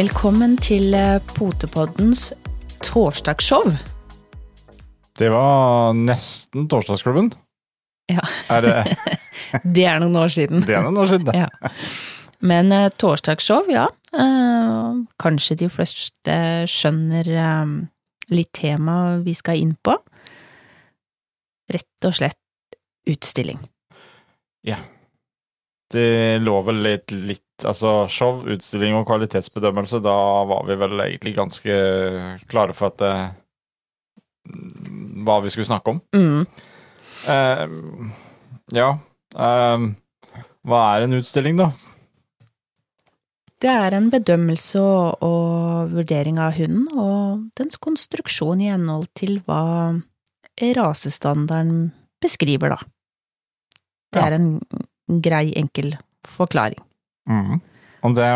Velkommen til eh, Potepoddens torsdagsshow. Det var nesten Torsdagsklubben. Ja. Er det, Det er noen år siden. det er noen år siden, det. Ja. Men uh, torsdagsshow, ja. Uh, kanskje de fleste skjønner eh, litt tema vi skal inn på. Rett og slett utstilling. Det lå vel litt, litt Altså show, utstilling og kvalitetsbedømmelse, da var vi vel egentlig ganske klare for at det, Hva vi skulle snakke om. Mm. Eh, ja. eh, hva er en utstilling, da? Det er en bedømmelse og, og vurdering av hunden og dens konstruksjon i henhold til hva rasestandarden beskriver, da. Det Ja. er en grei, enkel forklaring. Mm. Og det,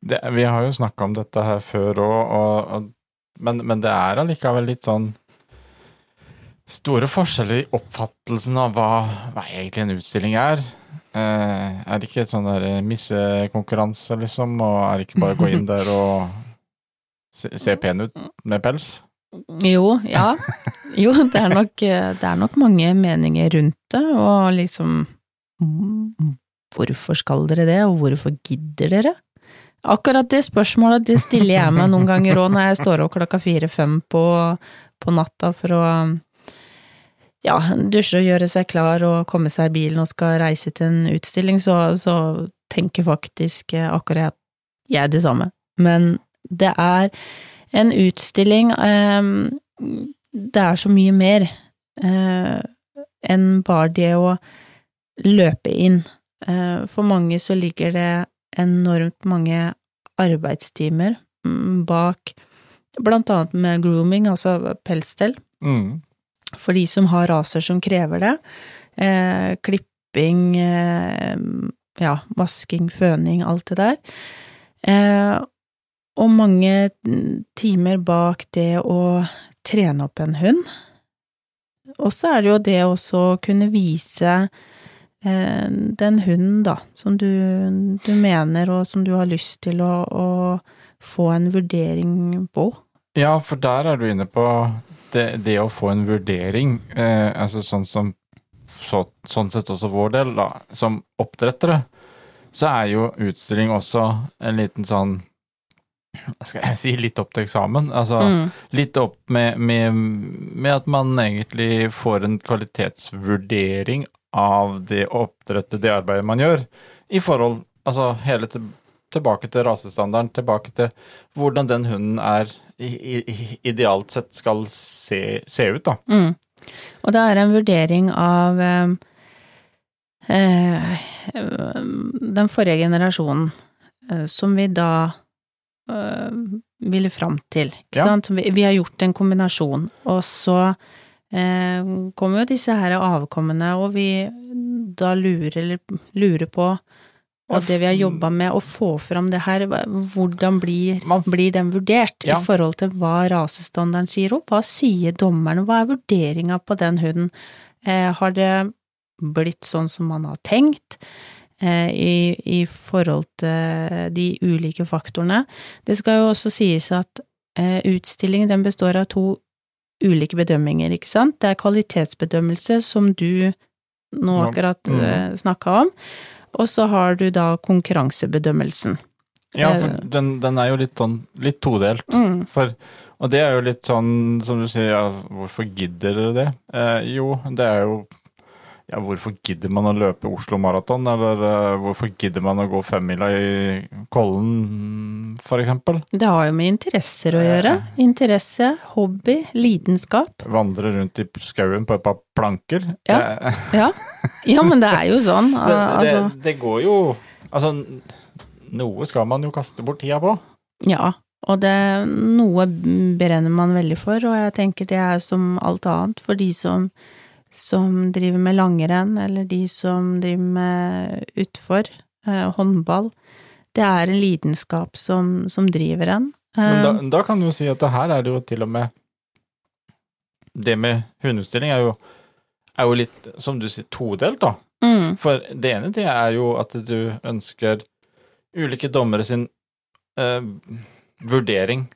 det Vi har jo snakka om dette her før òg, men, men det er allikevel litt sånn store forskjeller i oppfattelsen av hva, hva egentlig en utstilling er. Eh, er det ikke et sånn der missekonkurranse, liksom, og er det ikke bare å gå inn der og se, se pen ut med pels? Jo, ja. Jo, det er nok, det er nok mange meninger rundt det, og liksom Hvorfor skal dere det, og hvorfor gidder dere? Akkurat det spørsmålet det stiller jeg meg noen ganger òg når jeg står opp klokka fire-fem på, på natta for å ja, dusje og gjøre seg klar og komme seg i bilen og skal reise til en utstilling, så, så tenker faktisk akkurat jeg det samme. Men det er en utstilling eh, Det er så mye mer eh, enn bare det å løpe inn. Eh, for mange så ligger det enormt mange arbeidstimer mm, bak blant annet med grooming, altså pelsstell Mm. for de som har raser som krever det. Eh, klipping, eh, ja, vasking, føning, alt det der. Eh, og mange timer bak det å trene opp en hund. Og så er det jo det å kunne vise den hunden, da, som du, du mener og som du har lyst til å, å få en vurdering på. Ja, for der er du inne på det, det å få en vurdering, eh, altså sånn som så, sånn sett også vår del, da, som oppdrettere, så er jo utstilling også en liten sånn skal jeg si, litt opp til eksamen. Altså Mm. litt opp med, med, med at man egentlig får en kvalitetsvurdering av det oppdrettet, det arbeidet man gjør, i forhold Altså hele til, tilbake til rasestandarden, tilbake til hvordan den hunden er i, i, idealt sett skal se, se ut, da. Mm. Og det er en vurdering av eh, eh, den forrige generasjonen, eh, som vi da eh, ville fram til, ikke Ja. sant? Vi, vi har gjort en kombinasjon, og så kommer jo disse her avkommene, og vi da lurer, eller lurer på og det vi har jobba med, å få fram det her, hvordan blir, blir den vurdert Ja. i forhold til hva rasestandarden sier, og hva sier dommerne, hva er vurderinga på den hunden? Eh, har det blitt sånn som man har tenkt eh, i, i forhold til de ulike faktorene? Det skal jo også sies at eh, utstillingen den består av to ulike bedømminger, ikke sant? Det er kvalitetsbedømmelse, som du nå akkurat mm. eh, snakka om, og så har du da konkurransebedømmelsen. Ja, for Eh. den, den er jo litt sånn litt todelt. Mm. For, og det er jo litt sånn som du sier, ja, hvorfor gidder dere det? Eh, jo, det er jo ja, hvorfor gidder man å løpe Oslo Maraton, eller uh, hvorfor gidder man å gå femmila i Kollen, eksempel? Det har jo med interesser å gjøre. Interesse, hobby, lidenskap. Vandre rundt i skauen på et par planker. Ja. Eh, Ja, ja men det er jo sånn. det, Altså, det, det går jo Altså, noe skal man jo kaste bort tida på. ja. Og det, noe brenner man veldig for, og jeg tenker det er som alt annet for de som, som driver med langrenn, eller de som driver med utfor, eh, håndball. Det er en lidenskap som, som driver en. Men da, Eh, da kan du jo si at det her er det jo til og med Det med hundeutstilling er jo, er jo litt, som du sier, todelt, da. mm, For det ene det er jo at du ønsker ulike dommere sin eh, vurdering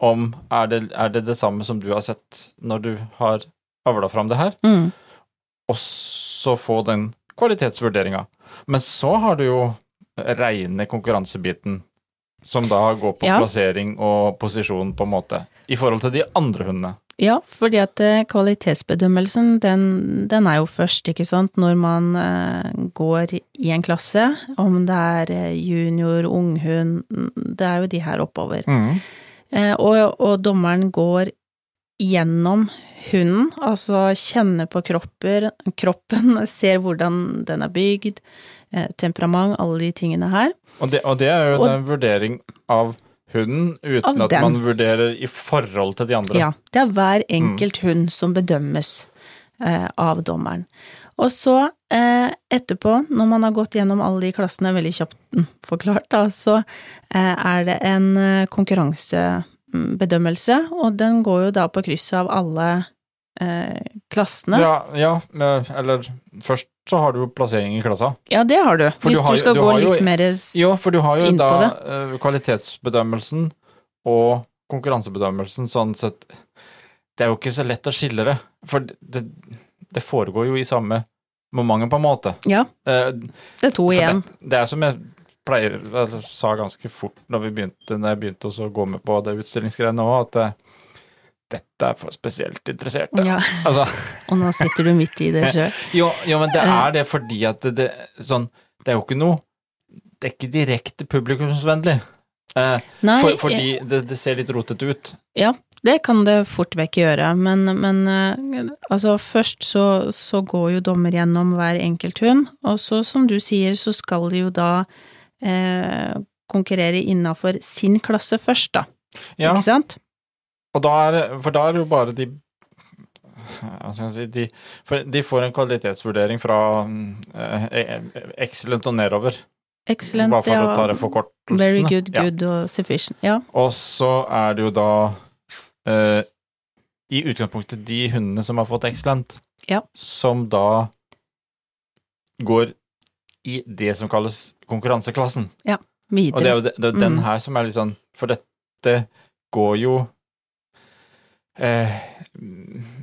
om er det, er det det samme som du har sett når du har avla fram det her, Mm. og så få den kvalitetsvurderinga. Men så har du jo reine konkurransebiten, som da går på Ja. plassering og posisjon, på en måte, i forhold til de andre hundene. Ja, fordi at eh, kvalitetsbedømmelsen, den, den er jo først, ikke sant, når man eh, går i en klasse, om det er eh, junior, unghund, det er jo de her oppover. Mm. og, og dommeren går gjennom hunden, altså kjenner på kropper, kroppen, ser hvordan den er bygd, eh, temperament, alle de tingene her. Og det, og det er jo Og- en vurdering av hunden, uten Av at den. man vurderer i forhold til de andre. Ja, det er hver enkelt hund som bedømmes eh, av dommeren. Og så eh, etterpå, når man har gått gjennom alle de klassene, veldig kjapt mm, forklart, da, så eh, er det en eh, konkurransebedømmelse, og den går jo da på kryss av alle eh, klassene. Ja. Ja, ja, eller først så har du jo plassering i klassa. det har du. For du Hvis har du skal du gå litt jo- mer det. Jo, for du har jo da eh, kvalitetsbedømmelsen og konkurransebedømmelsen sånn sett Det er jo ikke så lett å skille det, for det, det foregår jo i samme momentet, på en måte. Ja, Eh, det er to igjen. Det, det er som jeg pleier, jeg sa ganske fort når, vi begynte, når jeg begynte å gå med på det utstillingsgreiene òg, at eh, dette er for spesielt interesserte. Ja, Altså, og nå sitter du midt i det sjøl. jo, jo, men det er det fordi at det, det, sånn, det er jo ikke noe Det er ikke direkte publikumsvennlig. Eh, Nei, for, fordi det, det ser litt rotete ut. Ja, det kan det fort vekk gjøre, men, men eh, altså først så, så går jo dommer gjennom hver enkelt hund, og så som du sier, så skal de jo da eh, konkurrere innafor sin klasse først, da. Ja, Ikke sant? og da er, for da er det jo bare de si, de, de får en kvalitetsvurdering fra eh, excellent og nedover. Excellent, Bare for ja. å ta det. Very good, Ja. good og sufficient. Ja. Og så er det jo da eh, i utgangspunktet de hundene som har fått excellent, Ja. som da går i det som kalles konkurranseklassen. Og det er Videre. jo det, det er den Mm. her som er litt sånn For dette går jo eh,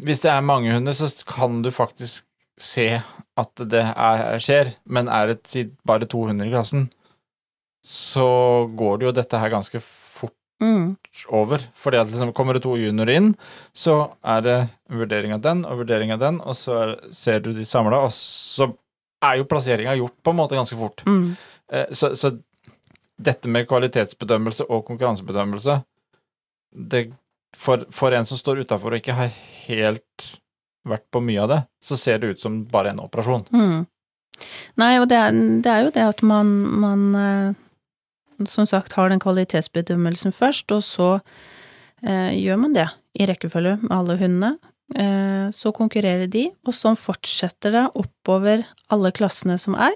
Hvis det er mange hunder, så kan du faktisk se at det er, skjer, men er det bare to hunder i klassen, så går det jo dette her ganske fort Mm. over. Fordi at liksom, kommer det to juniorer inn, så er det vurdering av den og vurdering av den, og så er, ser du de samla, og så er jo plasseringa gjort på en måte ganske fort. Mm. Eh, Så, så dette med kvalitetsbedømmelse og konkurransebedømmelse det, for, for en som står utafor og ikke har helt vært på mye av det, så ser det ut som bare en operasjon. Mm. Nei, og det er, det er jo det at man, man eh, som sagt har den kvalitetsbedømmelsen først, og så eh, gjør man det i rekkefølge med alle hundene. Eh, så konkurrerer de, og så fortsetter det oppover alle klassene som er.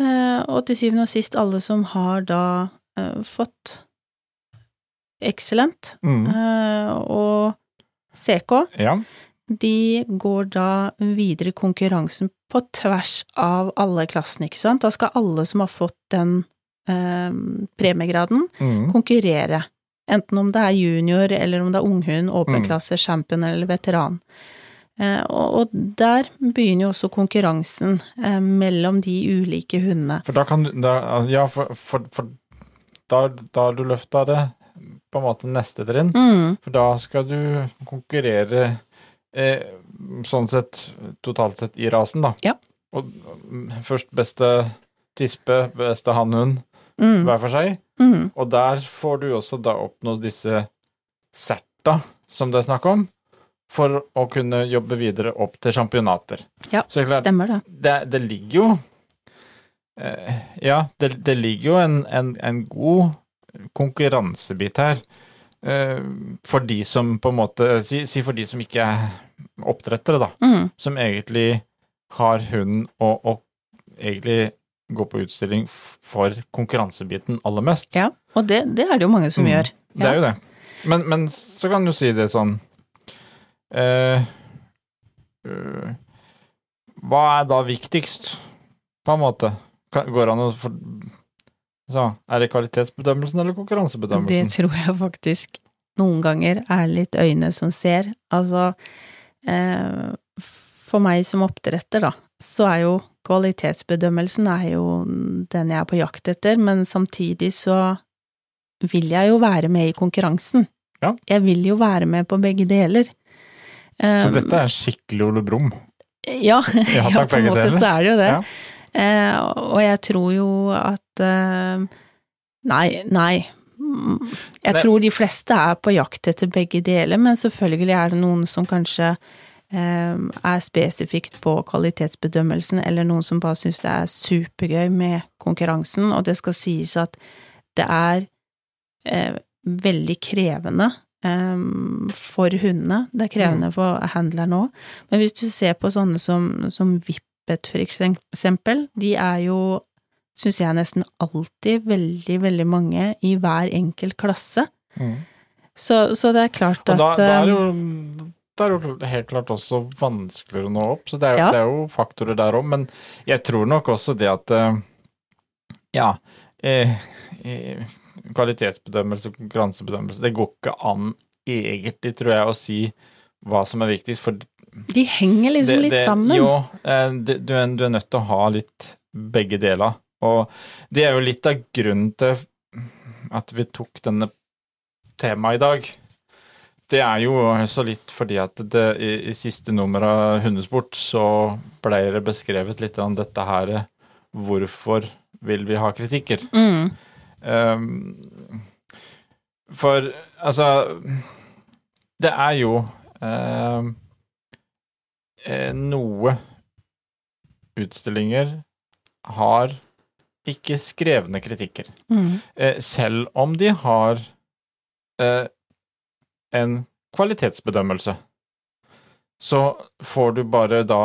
Eh, og til syvende og sist alle som har da eh, fått excellent mm. og CK, Ja. de går da videre i konkurransen på tvers av alle klassene, ikke sant? Da skal alle som har fått den premiegraden, Mm. konkurrere. Enten om det er junior, eller om det er unghund, åpen Mm. klasse, champion eller veteran. Eh, og, der begynner jo også konkurransen eh, mellom de ulike hundene. For da kan du da, Ja, for, for, for da, da har du løfta det på en måte neste trinn. Mm, For da skal du konkurrere eh, sånn sett totalt sett i rasen, da. Ja. Og mm, først beste tispe, beste hannhund mm, hver for seg. mm, Og der får du også da oppnå disse serta som det er snakk om, for å kunne jobbe videre opp til championater. Ja, Så klart, stemmer det. det, det ligger jo eh, Ja, det, det ligger jo en, en, en god konkurransebit her. Eh, for de som på en måte si, si for de som ikke er oppdrettere, da. Mm, Som egentlig har hunden og, og egentlig går på utstilling for konkurransebiten aller mest. ja, og det, det er det jo mange som Mm, gjør. Det er jo det. Men, men så kan du si det sånn eh, øh, Hva er da viktigst, på en måte? Går an å for, Så er det kvalitetsbedømmelsen eller konkurransebedømmelsen? Det tror jeg faktisk noen ganger er litt øyne som ser. Altså, eh, for meg som oppdretter, da, så er jo kvalitetsbedømmelsen er jo den jeg er på jakt etter, men samtidig så vil jeg jo være med i konkurransen. Ja. Jeg vil jo være med på begge deler. Så Um, dette er skikkelig Ole Brumm. Ja, Ja, ja, på en måte deler. så er det jo det. Ja. Eh, og jeg tror jo at eh, Nei, nei. Jeg Nei. tror de fleste er på jakt etter begge deler, men selvfølgelig er det noen som kanskje er spesifikt på kvalitetsbedømmelsen, eller noen som bare syns det er supergøy med konkurransen, og det skal sies at det er eh, veldig krevende eh, for hundene. Det er krevende for handlerne òg. Men hvis du ser på sånne som, som Vippet, for eksempel, de er jo, syns jeg, nesten alltid veldig, veldig mange i hver enkelt klasse. Mm. Så, så det er klart Og at da, da er jo det er jo helt klart også vanskeligere å nå opp, så det er, Ja. det er jo faktorer der òg. Men jeg tror nok også det at eh, Ja. Eh, eh, kvalitetsbedømmelse, konkurransebedømmelse Det går ikke an egentlig, tror jeg, å si hva som er viktigst, for de henger liksom det- litt det- sammen. Jo, eh, det, du, er, du er nødt til å ha litt begge deler. Og det er jo litt av grunnen til at vi tok denne temaet i dag. Det er jo også litt fordi at det, i, i siste nummer av Hundesport så ble det beskrevet litt om dette her Hvorfor vil vi ha kritikker? Mm. Um, for altså Det er jo um, noe utstillinger har ikke skrevne kritikker. Mm. Eh, selv om de har eh, en kvalitetsbedømmelse, så får du bare da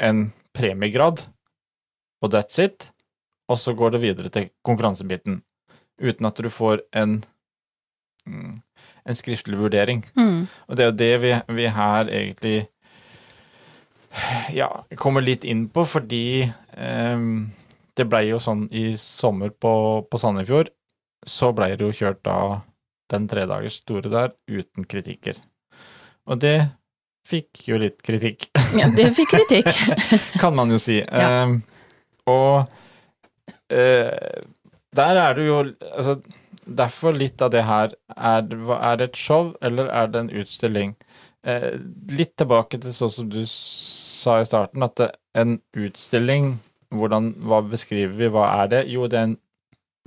en premiegrad, og that's it, og så går det videre til konkurransebiten, uten at du får en, mm, en skriftlig vurdering. Mm. Og det er jo det vi, vi her egentlig ja, kommer litt inn på, fordi ehm, det blei jo sånn i sommer på, på Sandefjord, så blei det jo kjørt da den tredagers store der uten kritikker. Og det fikk jo litt kritikk, Ja, det fikk kritikk. kan man jo si. Ja. Ehm, og eh, der er det jo altså, Derfor litt av det her er, er det et show, eller er det en utstilling? Eh, litt tilbake til sånn som du sa i starten, at det, en utstilling, hvordan, hva beskriver vi, hva er det? Jo, det er en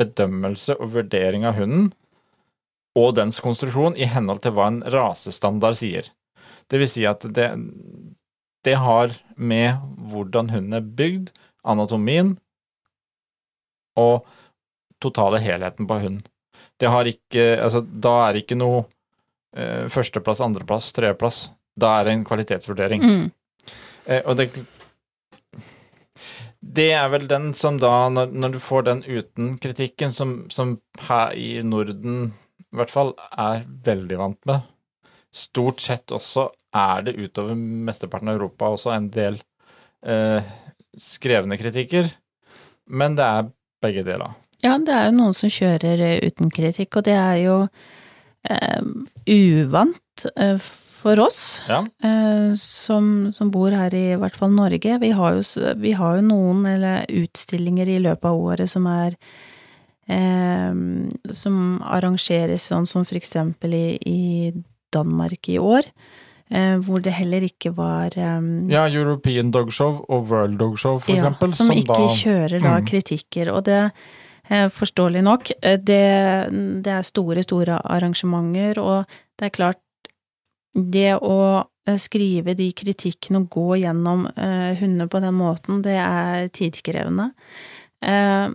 bedømmelse og vurdering av hunden og dens konstruksjon i henhold til hva en rasestandard sier. Det vil si at det, det har med hvordan hunden er bygd, anatomien og totale helheten på hunden. Det har ikke Altså, da er det ikke noe eh, førsteplass, andreplass, tredjeplass. Da er det en kvalitetsvurdering. Mm. Eh, og det Det er vel den som da, når, når du får den uten kritikken, som, som her i Norden i hvert fall er veldig vant med. Stort sett også er det utover mesteparten av Europa også en del eh, skrevne kritikker, men det er begge deler. Ja, det er jo noen som kjører eh, uten kritikk, og det er jo eh, uvant eh, for oss Ja. eh, som, som bor her i hvert fall Norge. Vi har jo, vi har jo noen eller utstillinger i løpet av året som er Som arrangeres sånn som for eksempel i, i Danmark i år. Eh, hvor det heller ikke var eh, Ja, European Dog Show og World Dog Show, for ja, eksempel. Som, ikke da, kjører da Mm. kritikker. Og det, eh, forståelig nok, eh, det, det er store, store arrangementer, og det er klart Det å eh, skrive de kritikkene og gå gjennom eh, hundene på den måten, det er tidkrevende. Eh,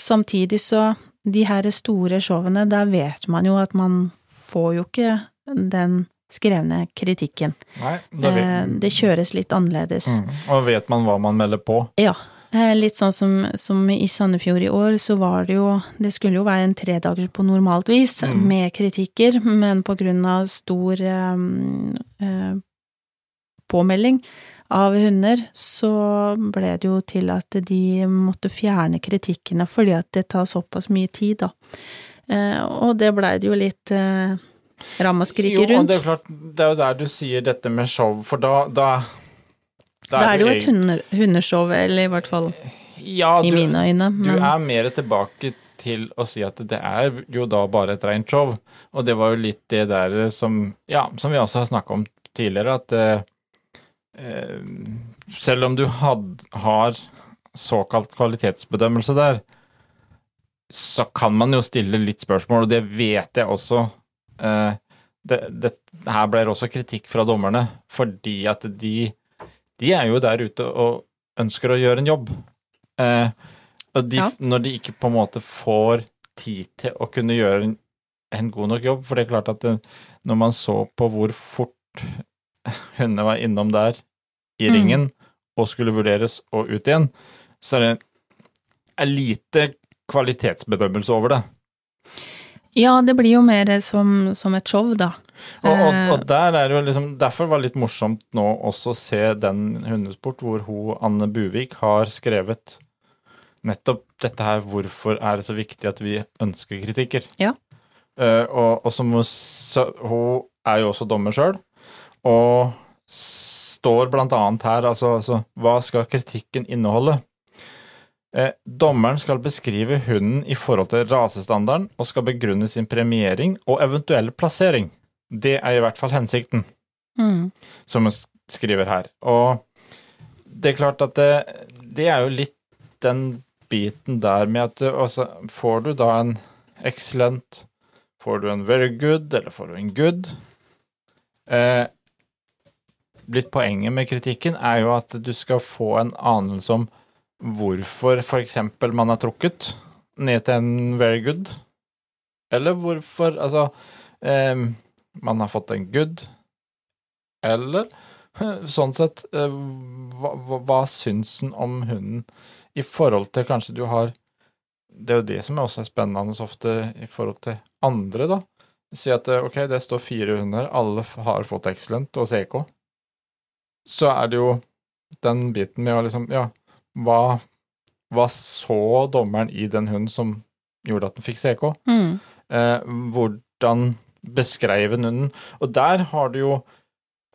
samtidig så, de her store showene, der vet man jo at man får jo ikke den skrevne kritikken. Nei, da Eh, vet, det kjøres litt annerledes. mm. Og vet man hva man melder på. Ja. eh, Litt sånn som, som i Sandefjord i år, så var det jo Det skulle jo være en tredager på normalt vis, Mm. med kritikker, men på grunn av stor um, uh, påmelding av hunder, så ble det jo til at de måtte fjerne kritikkene fordi at det tar såpass mye tid, da. Eh, og det blei det jo litt eh, ramaskrik Jo, og det er klart, det er jo der du sier dette med show, for da Da, Da er det jo et hunder, hundeshow, eller i hvert fall Ja, i du, mine øyne. du er mer tilbake til å si at det er jo da bare et rent show, og det var jo litt det der som Ja, som vi også har snakka om tidligere, at eh, selv om du had, har såkalt kvalitetsbedømmelse der, så kan man jo stille litt spørsmål, og det vet jeg også. Eh, det, det, her ble det også kritikk fra dommerne, fordi at de, de er jo der ute og ønsker å gjøre en jobb. Eh, og de, Ja. når de ikke på en måte får tid til å kunne gjøre en, en god nok jobb, for det er klart at det, når man så på hvor fort hundene var innom der i Mm. ringen og skulle vurderes og ut igjen, så er det en lite kvalitetsbedømmelse over det. ja, det blir jo mer som, som et show, da. Og, og, Eh, og der er det jo liksom, derfor var det litt morsomt nå også å se den hundesport hvor hun, Anne Buvik har skrevet nettopp dette her, hvorfor er det så viktig at vi ønsker kritikker. Ja. Uh, og, og som hun, så, hun er jo også dommer sjøl, og står annet her, altså, altså hva skal kritikken inneholde? Eh, dommeren skal beskrive hunden i forhold til rasestandarden og skal begrunne sin premiering og eventuelle plassering. Det er i hvert fall hensikten, mm, som hun skriver her. Og det er klart at det, det er jo litt den biten der med at du, altså, får du da en excellent, får du en very good, eller får du en good eh, Litt poenget med kritikken er jo at du skal få en anelse om hvorfor f.eks. man er trukket ned til en very good, eller hvorfor Altså eh, man har fått en good, eller sånn sett eh, hva, hva syns en om hunden i forhold til kanskje du har Det er jo det som også er spennende så ofte i forhold til andre, da. Si at eh, ok, det står fire hunder, alle har fått excellent og CK. Så er det jo den biten med å liksom Ja, hva, hva så dommeren i den hunden som gjorde at den fikk CK? mm, eh, hvordan beskrev den hunden. Og der har du jo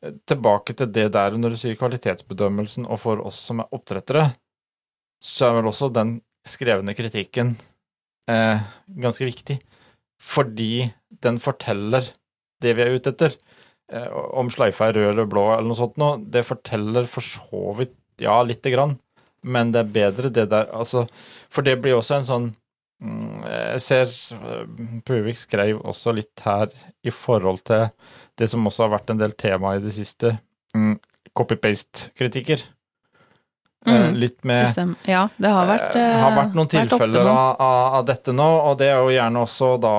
eh, tilbake til det der når du sier kvalitetsbedømmelsen, og for oss som er oppdrettere, så er vel også den skrevne kritikken eh, ganske viktig. Fordi den forteller det vi er ute etter. Eh, om sløyfa er rød eller blå eller noe sånt noe, det forteller for så vidt ja, lite grann, men det er bedre det der, altså For det blir også en sånn Mm, Jeg ser eh, Puvik skrev også litt her i forhold til det som også har vært en del tema i det siste, mm, copy-paste-kritikker. Eh, Mm, Litt med. Ja, det har vært eh, har vært noen vært tilfeller av, av, dette nå, og det er jo gjerne også da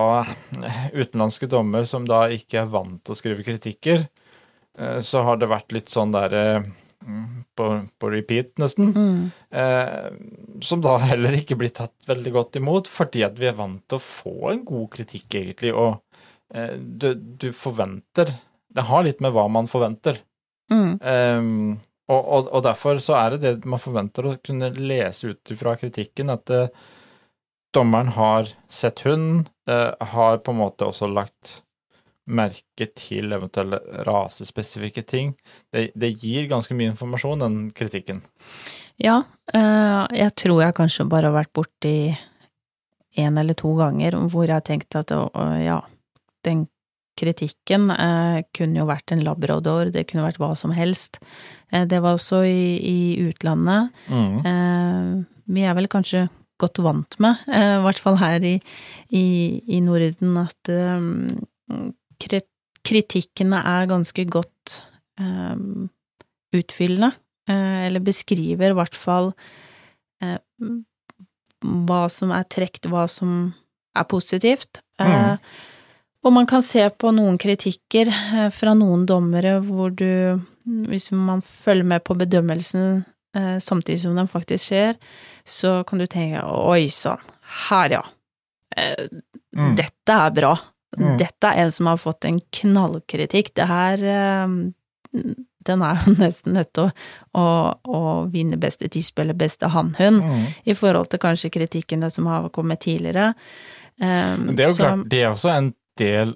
utenlandske dommer som da ikke er vant til å skrive kritikker. Eh, Så har det vært litt sånn der eh, mm, på, på repeat, nesten. Mm, Eh, som da heller ikke blir tatt veldig godt imot, fordi at vi er vant til å få en god kritikk, egentlig, og eh, du, du forventer Det har litt med hva man forventer. mm, Um, og, og, og derfor så er det det man forventer å kunne lese ut fra kritikken, at eh, dommeren har sett hunden, eh, har på en måte også lagt merke til eventuelle rasespesifikke ting. Det, det gir ganske mye informasjon, den kritikken. Ja, eh, jeg tror jeg kanskje bare har vært borti en eller to ganger hvor jeg har tenkt at å, ja, den kritikken eh, kunne jo vært en labrador, det kunne vært hva som helst. Eh, det var også i, i utlandet. Eh, vi er vel kanskje godt vant med, eh, i hvert fall her i, i, i Norden, at eh, kri- kritikkene er ganske godt eh, utfyllende, eller beskriver i hvert fall eh, hva som er trekt, hva som er positivt. Eh, og man kan se på noen kritikker eh, fra noen dommere hvor du, hvis man følger med på bedømmelsen eh, samtidig som den faktisk skjer, så kan du tenke oi sann, her ja. Eh, Mm. Dette er bra. Mm. Dette er en som har fått en knallkritikk. Det her den er jo nesten nødt til å, å, å vinne beste tispe eller beste hannhund, Mm. i forhold til kanskje kritikkene som har kommet tidligere. Um, det er jo så- klart, det er også en del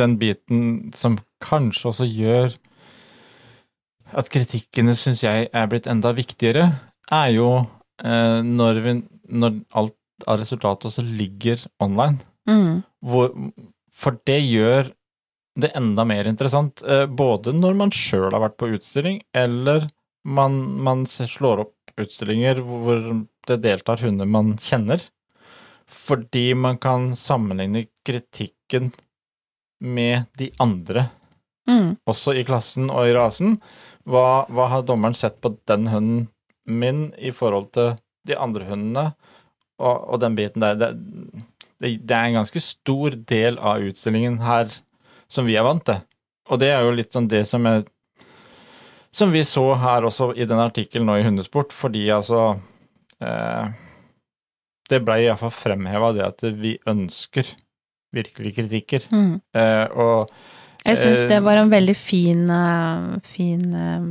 Den biten som kanskje også gjør at kritikkene, syns jeg, er blitt enda viktigere, er jo eh, når, vi, når alt av resultatet også ligger online. Mm, Hvor, for det gjør det enda mer interessant, eh, både når man sjøl har vært på utstilling, eller man, man slår opp utstillinger hvor det deltar hunder man kjenner. Fordi man kan sammenligne kritikken med de andre, mm, også i klassen og i rasen. Hva, hva har dommeren sett på den hunden min i forhold til de andre hundene, og, og den biten der. Det, det, det er en ganske stor del av utstillingen her som vi er vant til. Og det er jo litt sånn det som er Som vi så her også i den artikkelen nå i Hundesport, fordi altså eh, Det ble iallfall fremheva det at vi ønsker virkelig kritikker. mm. Eh, og Jeg syns det Eh, var en veldig fin, eh, fin eh,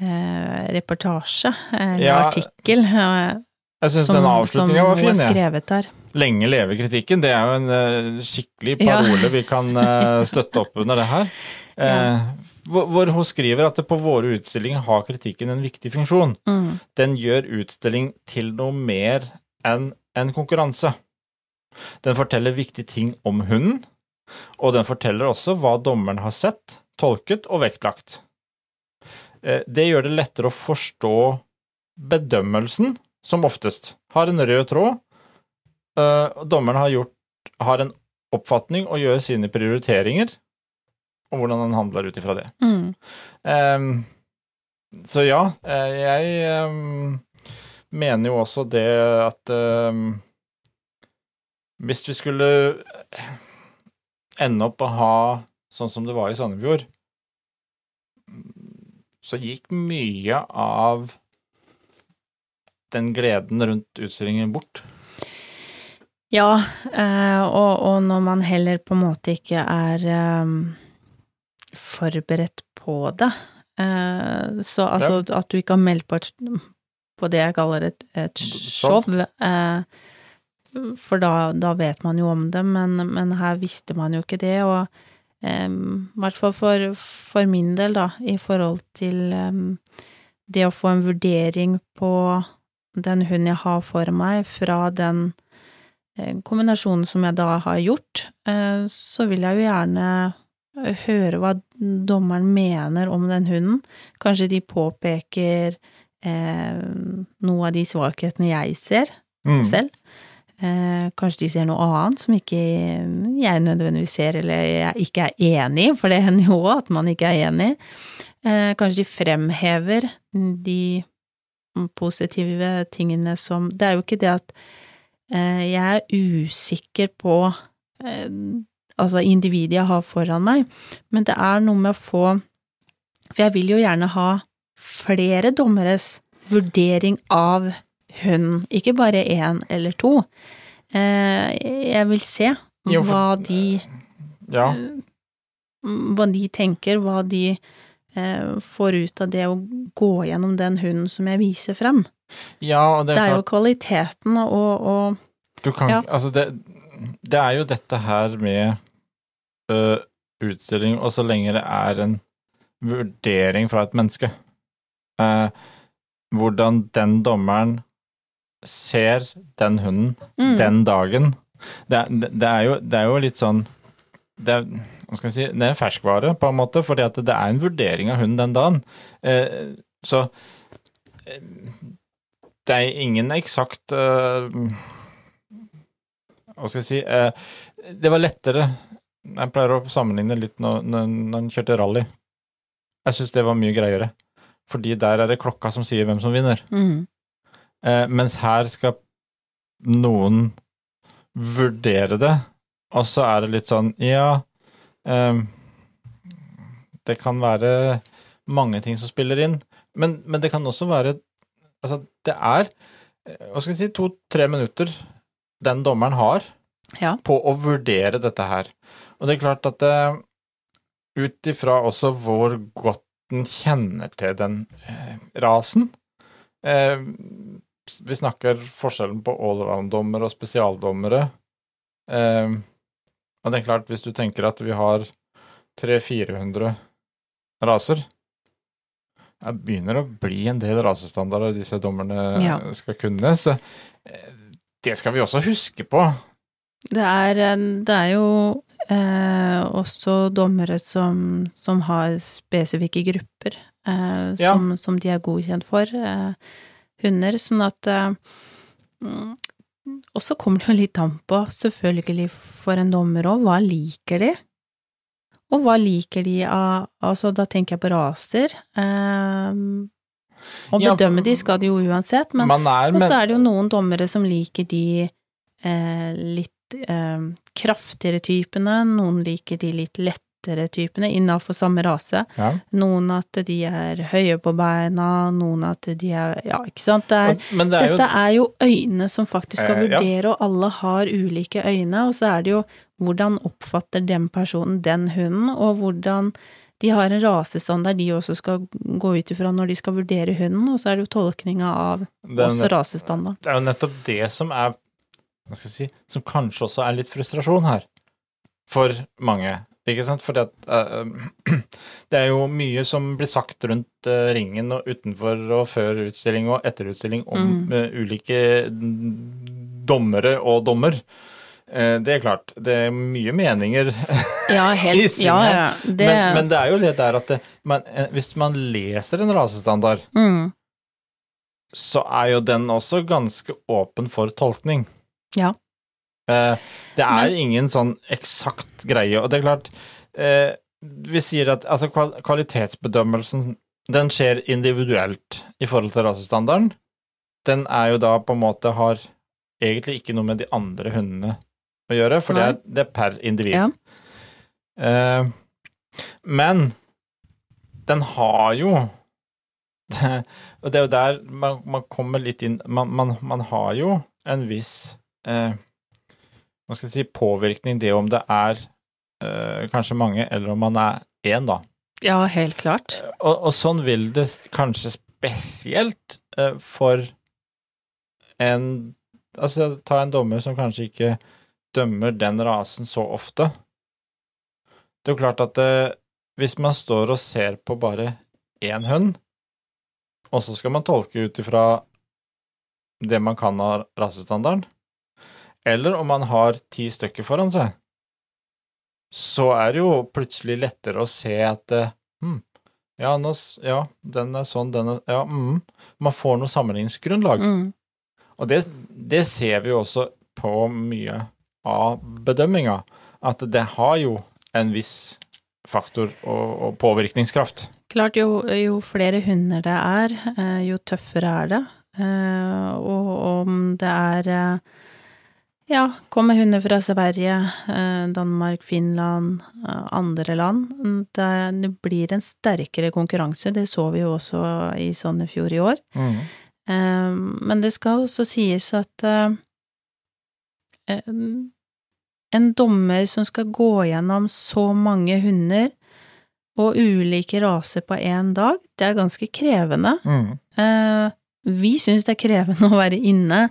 eh, reportasje, eller Ja, artikkel, jeg synes som, den som var fin. har skrevet der. Lenge leve kritikken, det er jo en uh, skikkelig Ja. parole vi kan uh, støtte opp under det her. Eh, hvor, hvor hun skriver at på våre utstillinger har kritikken en viktig funksjon. Mm, Den gjør utstilling til noe mer enn en konkurranse. Den forteller viktige ting om hunden, og den forteller også hva dommeren har sett, tolket og vektlagt. Eh, Det gjør det lettere å forstå bedømmelsen, som oftest har en rød tråd. Eh, Dommeren har, gjort, har en oppfatning og gjør sine prioriteringer, og hvordan han handler ut ifra det. mm, Um, så ja, eh, jeg ehm, mener jo også det at ehm, hvis vi skulle ende opp å ha sånn som det var i Sandefjord, så gikk mye av den gleden rundt utstillingen bort. Ja, eh, og, og når man heller på en måte ikke er um, forberedt på det, Uh, så altså at du ikke har meldt på et på det jeg kaller et, et show, Show. eh, for da, da vet man jo om det, men, men her visste man jo ikke det, og eh, i hvert fall for, for min del, da, i forhold til eh, det å få en vurdering på den hunden jeg har for meg, fra den kombinasjonen som jeg da har gjort, eh, så vil jeg jo gjerne høre hva dommeren mener om den hunden. Kanskje de påpeker eh, noe av de svakhetene jeg ser Mm. selv. Eh, kanskje de ser noe annet som ikke jeg nødvendigvis ser, eller jeg ikke er enig i, for det hender jo òg at man ikke er enig. Eh, kanskje de fremhever de positive tingene som Det er jo ikke det at eh, jeg er usikker på eh, altså individet jeg har foran meg, men det er noe med å få For jeg vil jo gjerne ha flere dommeres vurdering av hunden, ikke bare én eller to. Eh, jeg vil se hva de Ja. hva de tenker, hva de eh, får ut av det å gå gjennom den hunden som jeg viser frem. ja, og det Det er er jo kvaliteten og, og Du kan Ja. Altså, det, det er jo dette her med ø, utstilling, og så lenge det er en vurdering fra et menneske eh, Hvordan den dommeren ser den hunden mm, den dagen. Det, det, det, er jo, det er jo litt sånn det er, si, det er ferskvare, på en måte, fordi at det er en vurdering av hunden den dagen. Eh, så eh, det er ingen eksakt eh, Hva skal jeg si eh, Det var lettere Jeg pleier å sammenligne litt når, når, når en kjørte rally. Jeg syns det var mye greiere. Fordi der er det klokka som sier hvem som vinner. mm, Eh, mens her skal noen vurdere det, og så er det litt sånn Ja, eh, det kan være mange ting som spiller inn, men, men det kan også være Altså, det er eh, hva skal jeg si, to-tre minutter den dommeren har Ja. på å vurdere dette her. Og det er klart at eh, ut ifra også hvor godt den kjenner til den eh, rasen. Eh, vi snakker forskjellen på allround-dommere og spesialdommere. Eh, og det er klart, hvis du tenker at vi har 300-400 raser Det begynner å bli en del rasestandarder disse dommerne Ja. skal kunne, så eh, det skal vi også huske på. Det er, eh, det er jo eh, også dommere som, som har spesifikke grupper eh, Ja. som, som de er godkjent for, eh, hunder, sånn at eh, mm, Og så kommer det jo litt an på, selvfølgelig for en dommer òg, hva liker de? Og hva liker de av Altså, da tenker jeg på raser. Eh, og Ja, de skal de jo uansett, men er, og så er det jo noen dommere som liker de eh, litt kraftigere typene, noen liker de litt lettere typene innafor samme rase. ja. Noen at de er høye på beina, noen at de er Ja, ikke sant. Det er, men det er jo dette er jo øyne som faktisk skal vurdere, ja. og alle har ulike øyne, og så er det jo hvordan oppfatter den personen den hunden, og hvordan de har en rasestandard de også skal gå ut ifra når de skal vurdere hunden, og så er det jo tolkninga av også rasestandard. det er jo nettopp det som er Hva skal jeg si Som kanskje også er litt frustrasjon her. For mange. Ikke sant? Fordi at uh, Det er jo mye som blir sagt rundt uh, ringen og utenfor og før utstilling og etter utstilling om Mm. uh, ulike mm, dommere og dommer. Eh, det er klart. Det er mye meninger Ja, I helt Ja, ja. Det men, men det er jo det der at det, man, hvis man leser en rasestandard, mm, så er jo den også ganske åpen for tolkning. Ja. Eh, det er Men- ingen sånn eksakt greie, og det er klart eh, Vi sier at altså, kvalitetsbedømmelsen den skjer individuelt i forhold til rasestandarden. Den er jo da på en måte har egentlig ikke noe med de andre hundene å gjøre, for det er, det er per individ. Ja. Eh, men den har jo Og det er jo der man, man kommer litt inn man, man, man har jo en viss eh, Hva skal jeg si påvirkning, det om det er eh, kanskje mange, eller om man er én, da. ja, helt klart. Og, og sånn vil det kanskje spesielt eh, for en Altså, ta en dommer som kanskje ikke dømmer den rasen så ofte. Det er jo klart at eh, hvis man står og ser på bare én hund, og så skal man tolke ut ifra det man kan av rasestandarden, eller om man har ti stykker foran seg, så er det jo plutselig lettere å se at hm, ja, nå, ja, den er sånn, den er Ja, mm. Man får noe sammenligningsgrunnlag. Mm. Og det, det ser vi jo også på mye av bedømminga, at det har jo en viss faktor og, og påvirkningskraft. Klart, jo, jo flere hunder det er, eh, jo tøffere er det. Eh, Og om det er ja, kommer hunder fra Sverige, eh, Danmark, Finland, eh, andre land. Det, blir en sterkere konkurranse, det så vi jo også i Sandefjord i år. Mm. Men det skal også sies at eh, en- en dommer som skal gå gjennom så mange hunder og ulike raser på én dag, det er ganske krevende. Mm. Vi syns det er krevende å være inne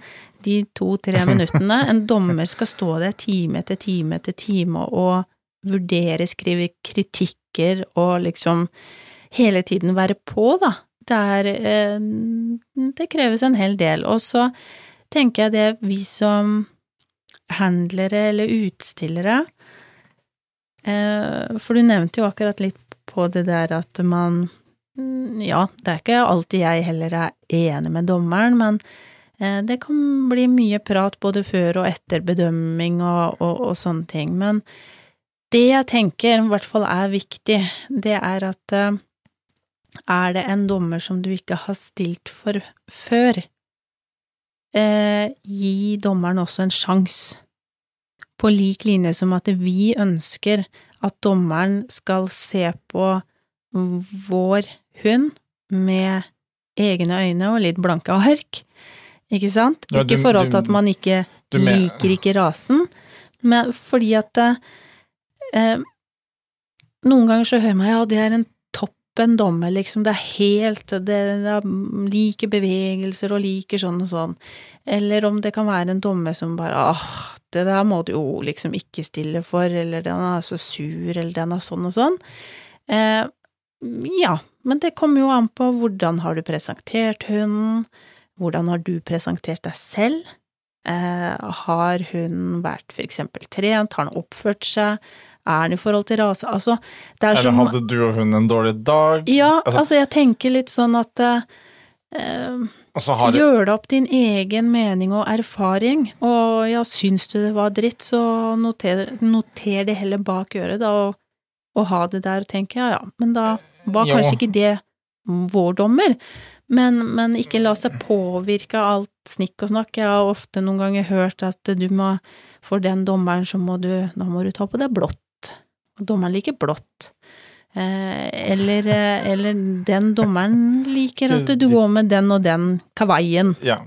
de to-tre minuttene. En dommer skal stå der time etter time etter time og vurdere, skrive kritikker og liksom hele tiden være på, da. Det er eh, Det kreves en hel del. Og så tenker jeg det vi som handlere eller utstillere eh, For du nevnte jo akkurat litt på det der at man Ja, det er ikke alltid jeg heller er enig med dommeren, men eh, det kan bli mye prat både før og etter bedømming og, og, og sånne ting. Men det jeg tenker i hvert fall er viktig, det er at eh, er det en dommer som du ikke har stilt for før, eh, gi dommeren også en sjanse. På lik linje som at vi ønsker at dommeren skal se på vår hund med egne øyne og litt blanke ark, ikke sant? Ja, ikke i forhold til at man ikke du du, liker ikke rasen, men fordi at eh, noen ganger så hører man ja, det er en toppen dommer, liksom, det er helt det, det er like bevegelser og liker sånn og sånn. Eller om det kan være en dommer som bare åh, det der må du jo liksom ikke stille for, eller den er så sur, eller den er sånn og sånn. Eh, ja, men det kommer jo an på hvordan har du presentert hunden, hvordan har du presentert deg selv? Eh, har hun vært for eksempel trent, har han oppført seg, er den i forhold til rase, altså det er Eller så hadde du og hun en dårlig dag? Ja, Altså- altså jeg tenker litt sånn at eh, eh, har Gjør deg opp din egen mening og erfaring, og ja, syns du det var dritt, så noter, noter det heller bak øret, da, og, og ha det der og tenke ja ja, men da var kanskje ikke det vår dommer, men, men ikke la seg påvirke av alt snikk og snakk. Jeg har ofte noen ganger hørt at du må, for den dommeren så må du, nå må du ta på deg blått, og dommeren liker blått. Eh, eller, eh, eller den dommeren liker at du går med den og den kavaien. Ja.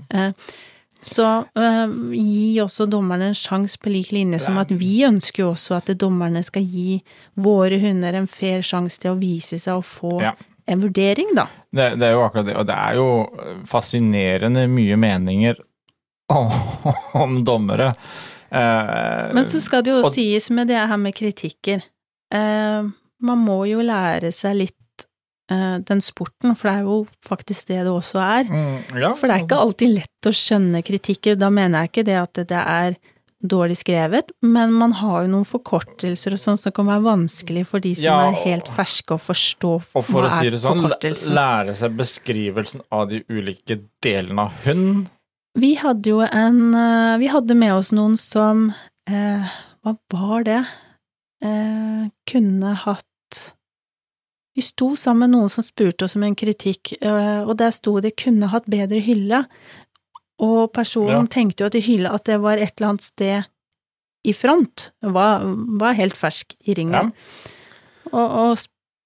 Så øh, gi også dommerne en sjanse på lik linje som at vi ønsker jo også at dommerne skal gi våre hunder en fair sjanse til å vise seg og få Ja. en vurdering, da. Det, det er jo akkurat det, og det er jo fascinerende mye meninger om dommere. Eh, Men så skal det jo og- sies med det her med kritikker. Eh, man må jo lære seg litt den sporten, for det er jo faktisk det det også er. mm, ja. For det er ikke alltid lett å skjønne kritikker. Da mener jeg ikke det at det er dårlig skrevet, men man har jo noen forkortelser og sånn som kan være vanskelig for de som Ja, er helt ferske å forstå Og for hva å si er det sånn, forkortelsen. lære seg beskrivelsen av de ulike delene av hund. Vi hadde jo en eh, Vi hadde med oss noen som eh, Hva var det? Eh, kunne hatt Vi sto sammen med noen som spurte oss om en kritikk, eh, og der sto det 'kunne hatt bedre hylle', og personen Ja. tenkte jo at hylle at det var et eller annet sted i front, var, var helt fersk i ringen. Og, og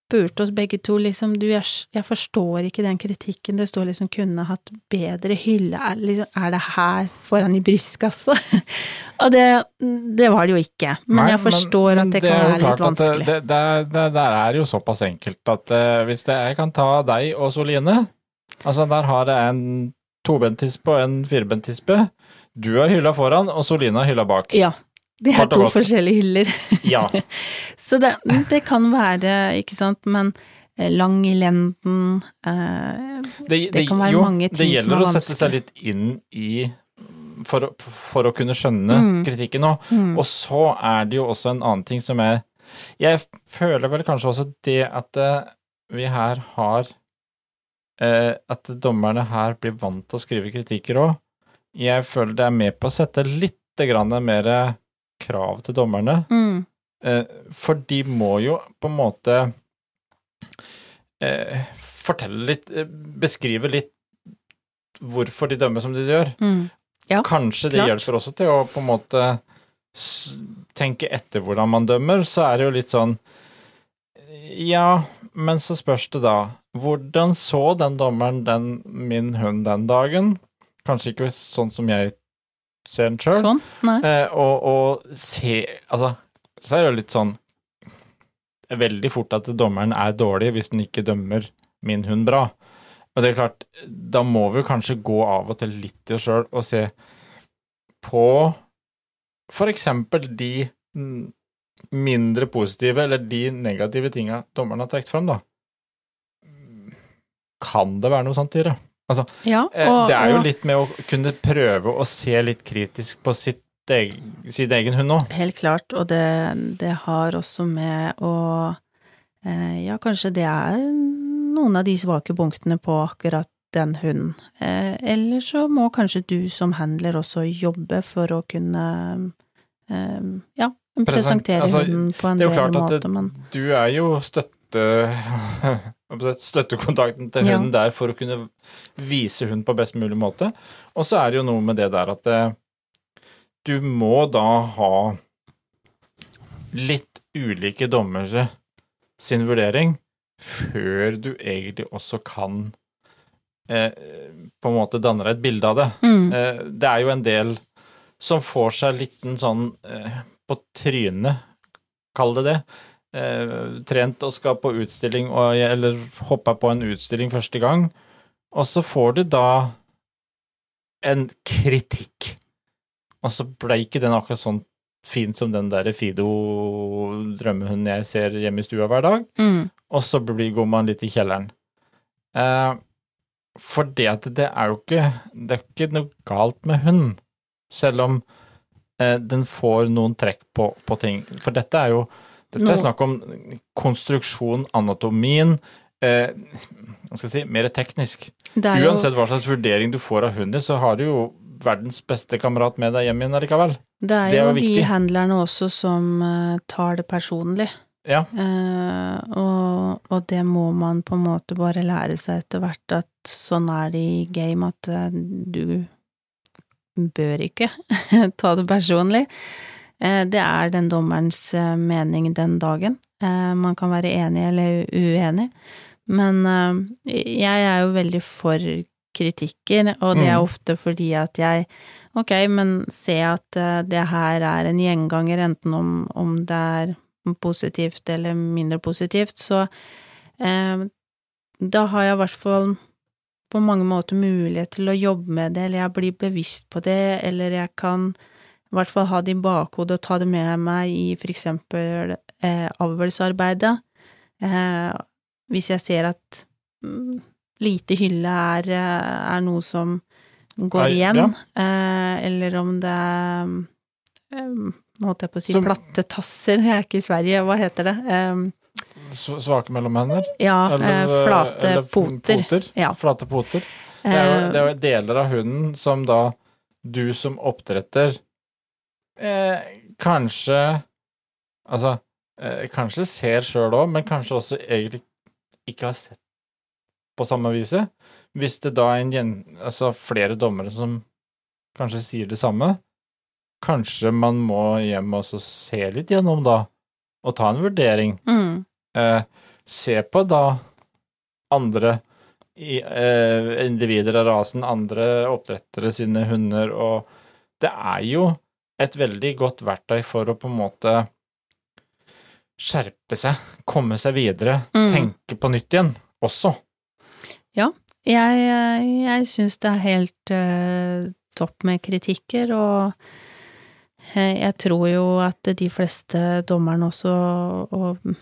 spurte oss begge to liksom du, jeg, jeg forstår ikke den kritikken, det står liksom kunne hatt bedre hylle, er, liksom, er det her foran i brystkassa? og det, det var det jo ikke, men Nei, jeg forstår men at det det kan være litt vanskelig. Det, det, det, er jo såpass enkelt at uh, hvis jeg kan ta deg og Soline Altså, der har jeg en tobentispe og en firebenttispe. Du har hylla foran, og Soline har hylla bak. Ja, det er to forskjellige hyller. Ja. Så det, det kan være, ikke sant, men eh, lang i lenden eh, Det kan være jo, mange ting som er vanskelig. Det gjelder er å sette seg litt inn i for, for å kunne skjønne Mm. kritikken òg. mm, Og så er det jo også en annen ting som er Jeg føler vel kanskje også det at eh, vi her har eh, At dommerne her blir vant til å skrive kritikker òg. Jeg føler det er med på å sette litt grann mer krav til dommerne. mm, Eh, for de må jo på en måte eh, fortelle litt eh, Beskrive litt hvorfor de dømmer som de gjør. mm. Ja, Kanskje det klart. hjelper også til å på en måte tenke etter hvordan man dømmer, så er det jo litt sånn Ja, men så spørs det da Hvordan så den dommeren den, min hund den dagen? Kanskje ikke sånn som jeg ser den sjøl. Sånn? Eh, og, og se Altså, så er det jo litt sånn Veldig fort at dommeren er dårlig hvis den ikke dømmer min hund bra. Og det er klart, da må vi kanskje gå av og til litt i oss sjøl og se på for eksempel de mindre positive, eller de negative tinga dommeren har trukket fram, da. Kan det være noe sant i det? Ja, Eh, og, det er jo litt med å kunne prøve å se litt kritisk på sitt egen, sin egen hund òg. helt klart, og det, det har også med å eh, Ja, kanskje det er noen av de svake punktene på akkurat den hunden. Eh, eller så må kanskje du som handler også jobbe for å kunne eh, ja, presentere altså, hunden på en Det er jo klart at det, du er jo støtte støttekontakten til Ja. hunden der for å kunne vise hund på best mulig måte. Og så er det jo noe med det der at eh, du må da ha litt ulike dommere sin vurdering før du egentlig også kan eh, på en måte danne deg et bilde av det. mm, Eh, det er jo en del som får seg litt en sånn eh, på trynet, kall det det, eh, trent og skal på utstilling, og, eller hoppa på en utstilling første gang, og så får du da en kritikk. Og så ble ikke den akkurat sånn fin som den der Fido-drømmehunden jeg ser hjemme i stua hver dag. Mm. Og så blir, går man litt i kjelleren. Eh, for det at det er jo ikke Det er ikke noe galt med hund, selv om eh, den får noen trekk på, på ting. For dette er jo Dette er snakk om konstruksjon, anatomien eh, Hva skal jeg si Mer teknisk. Jo, Uansett hva slags vurdering du får av hunden så har du jo verdens beste kamerat med deg hjem igjen allikevel. det er det er jo jo de viktig. handlerne også som eh, tar det personlig. Ja. Eh, og, og det må man på en måte bare lære seg etter hvert, at sånn er det i game, at eh, du bør ikke ta det personlig. Eh, det er den dommerens eh, mening den dagen. Eh, man kan være enig eller uenig, men eh, jeg er jo veldig for kritikker, og det er Mm. ofte fordi at jeg Ok, men se at eh, det her er en gjenganger, enten om, om det er positivt eller mindre positivt, så eh, da har jeg i hvert fall på mange måter mulighet til å jobbe med det, eller jeg blir bevisst på det, eller jeg kan i hvert fall ha det i bakhodet og ta det med meg i for eksempel eh, avlsarbeidet. Eh, hvis jeg ser at mm, lite hylle er, eh, er noe som går Nei, igjen, ja. eh, eller om det er eh, Nå holdt jeg på å si Som- platte tasser, jeg er ikke i Sverige, hva heter det? S- Svake mellomhender. ja, Eller, eh, flate eller poter. Ja. Flate poter. Det er, jo, det er jo deler av hunden som da du som oppdretter eh, kanskje Altså, eh, kanskje ser sjøl òg, men kanskje også egentlig ikke har sett på samme viset. Hvis det da er en gjen, altså flere dommere som kanskje sier det samme, kanskje man må hjem og se litt gjennom da, og ta en vurdering. mm, Eh, se på da andre i, eh, individer av rasen, andre oppdrettere sine hunder, og det er jo et veldig godt verktøy for å på en måte skjerpe seg, komme seg videre, Mm. tenke på nytt igjen, også. Jeg, jeg syns det er helt uh, topp med kritikker, og eh, jeg tror jo at de fleste dommerne også og,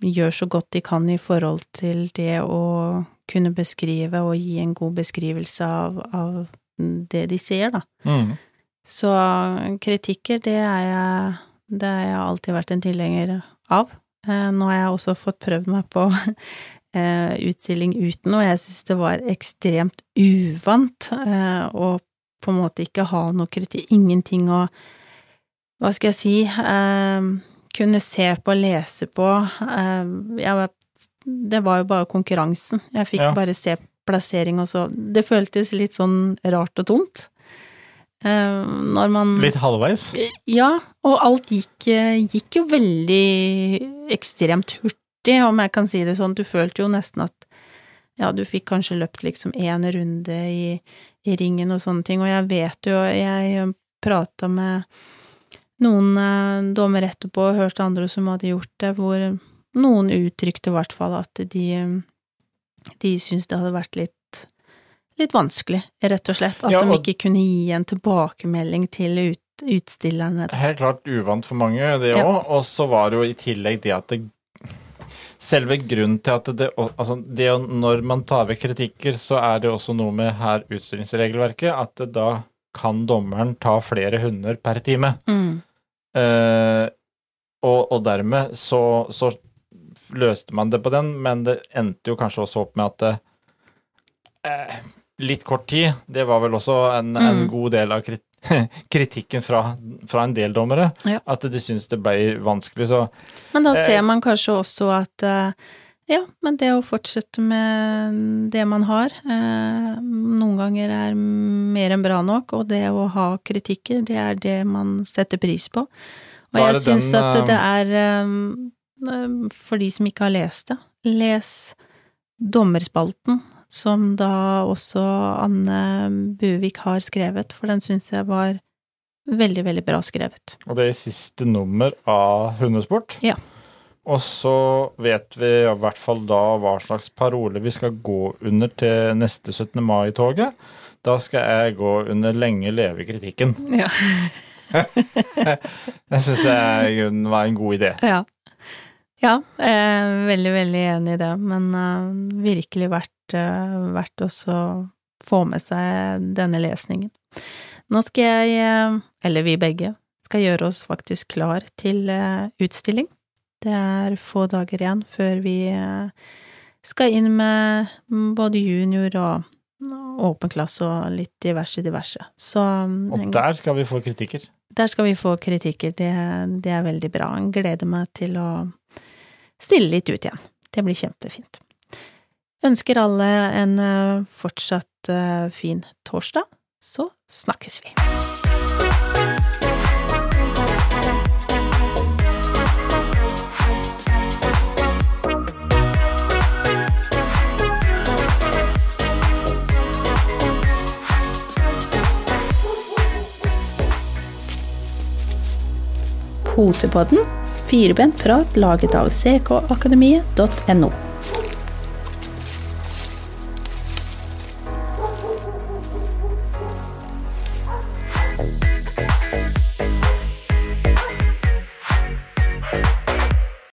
gjør så godt de kan i forhold til det å kunne beskrive og gi en god beskrivelse av, av det de ser, da. Mm. Så kritikker, det er jeg Det har jeg alltid vært en tilhenger av. Eh, Nå har jeg også fått prøvd meg på eh, utstilling uten, og jeg syns det var ekstremt uvant eh, å på en måte ikke ha noe kritikk, ingenting å Hva skal jeg si Kunne se på, lese på. Jeg det var jo bare konkurransen. Jeg fikk Ja. bare se plassering, og så Det føltes litt sånn rart og tomt. Eh, når man Litt halvveis. ja, og alt gikk, eh, gikk jo veldig ekstremt hurtig, om jeg kan si det sånn. Du følte jo nesten at ja, du fikk kanskje løpt liksom én runde i, i ringen og sånne ting, og jeg vet jo, jeg prata med noen eh, dommer etterpå og hørte andre som hadde gjort det, hvor noen uttrykte i hvert fall at de, de syntes det hadde vært litt litt vanskelig, rett og slett. At Ja, de ikke kunne gi en tilbakemelding til ut, utstillerne. Helt klart uvant for mange, det òg. Ja. Og så var det jo i tillegg det at det Selve grunnen til at det Altså, det når man tar vekk kritikker, så er det også noe med her utstillingsregelverket at da kan dommeren ta flere hunder per time. Mm. Eh, og, og dermed så, så løste man det på den, men det endte jo kanskje også opp med at det, eh, litt kort tid, det var vel også en, en Mm. god del av krit kritikken fra, fra en del dommere, Ja. at de syntes det ble vanskelig. Så Men da Eh, ser man kanskje også at eh, ja, men det å fortsette med det man har, eh, noen ganger er mer enn bra nok, og det å ha kritikker, det er det man setter pris på. Og jeg syns at det er, for de som ikke har lest det, les Dommerspalten, som da også Anne Buvik har skrevet, for den syns jeg var veldig, veldig bra skrevet. Og det er siste nummer av Hundesport. Ja. Og så vet vi i hvert fall da hva slags parole vi skal gå under til neste 17. mai-toget. Da skal jeg gå under 'Lenge leve kritikken'. Ja. Det syns jeg i grunnen var en god idé. Ja. ja jeg er veldig, veldig enig i det, men uh, virkelig verdt, verdt også få med seg denne lesningen. Nå skal jeg, uh, eller vi begge, skal gjøre oss faktisk klar til utstilling. Det er få dager igjen før vi skal inn med både junior og åpen klasse og litt diverse, diverse. Så Og der skal vi få kritikker? Der skal vi få kritikker, det, det er veldig bra. Jeg gleder meg til å stille litt ut igjen. Det blir kjempefint. Ønsker alle en eh, fortsatt eh, fin torsdag, så snakkes vi. Potepodden, firebent prat laget av ckakademiet.no.